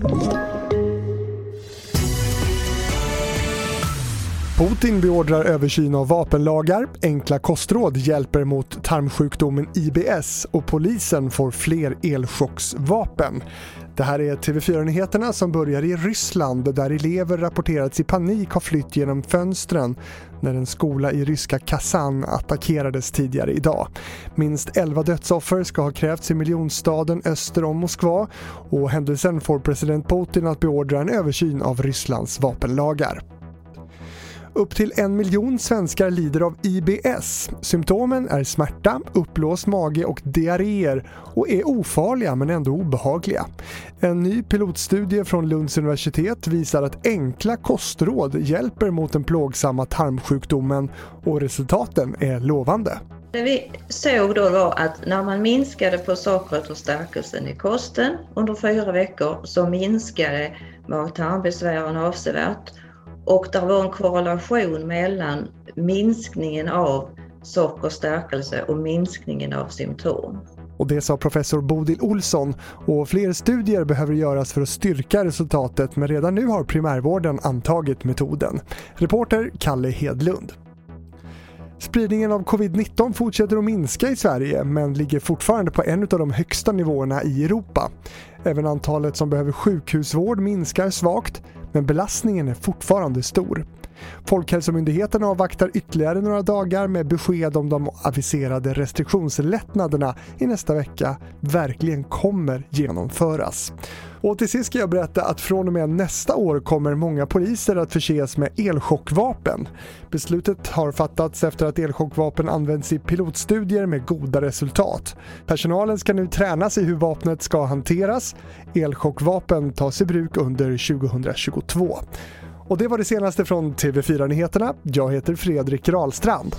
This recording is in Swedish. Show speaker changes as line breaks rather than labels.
Thank you. Putin beordrar översyn av vapenlagar, enkla kostråd hjälper mot tarmsjukdomen IBS och polisen får fler elchocksvapen. Det här är TV4-nyheterna som börjar i Ryssland där elever rapporterats i panik ha flytt genom fönstren när en skola i ryska Kazan attackerades tidigare idag. Minst 11 dödsoffer ska ha krävts i miljonstaden öster om Moskva och händelsen får president Putin att beordra en översyn av Rysslands vapenlagar. Upp till en miljon svenskar lider av IBS. Symptomen är smärta, uppblåst mage och diarréer och är ofarliga men ändå obehagliga. En ny pilotstudie från Lunds universitet visar att enkla kostråd hjälper mot den plågsamma tarmsjukdomen och resultaten är lovande.
Det vi såg då var att när man minskade på sockret och stärkelsen i kosten under fyra veckor så minskade mag-tarmbesvären avsevärt och det var en korrelation mellan minskningen av sockerstärkelse och minskningen av symptom.
Och det sa professor Bodil Olsson och fler studier behöver göras för att styrka resultatet men redan nu har primärvården antagit metoden. Reporter Kalle Hedlund. Spridningen av covid-19 fortsätter att minska i Sverige men ligger fortfarande på en av de högsta nivåerna i Europa. Även antalet som behöver sjukhusvård minskar svagt men belastningen är fortfarande stor. Folkhälsomyndigheten avvaktar ytterligare några dagar med besked om de aviserade restriktionslättnaderna i nästa vecka verkligen kommer genomföras. Och till sist ska jag berätta att från och med nästa år kommer många poliser att förses med elchockvapen. Beslutet har fattats efter att elchockvapen används i pilotstudier med goda resultat. Personalen ska nu tränas i hur vapnet ska hanteras. Elchockvapen tas i bruk under 2022. Och det var det senaste från TV4 Nyheterna. Jag heter Fredrik Rahlstrand.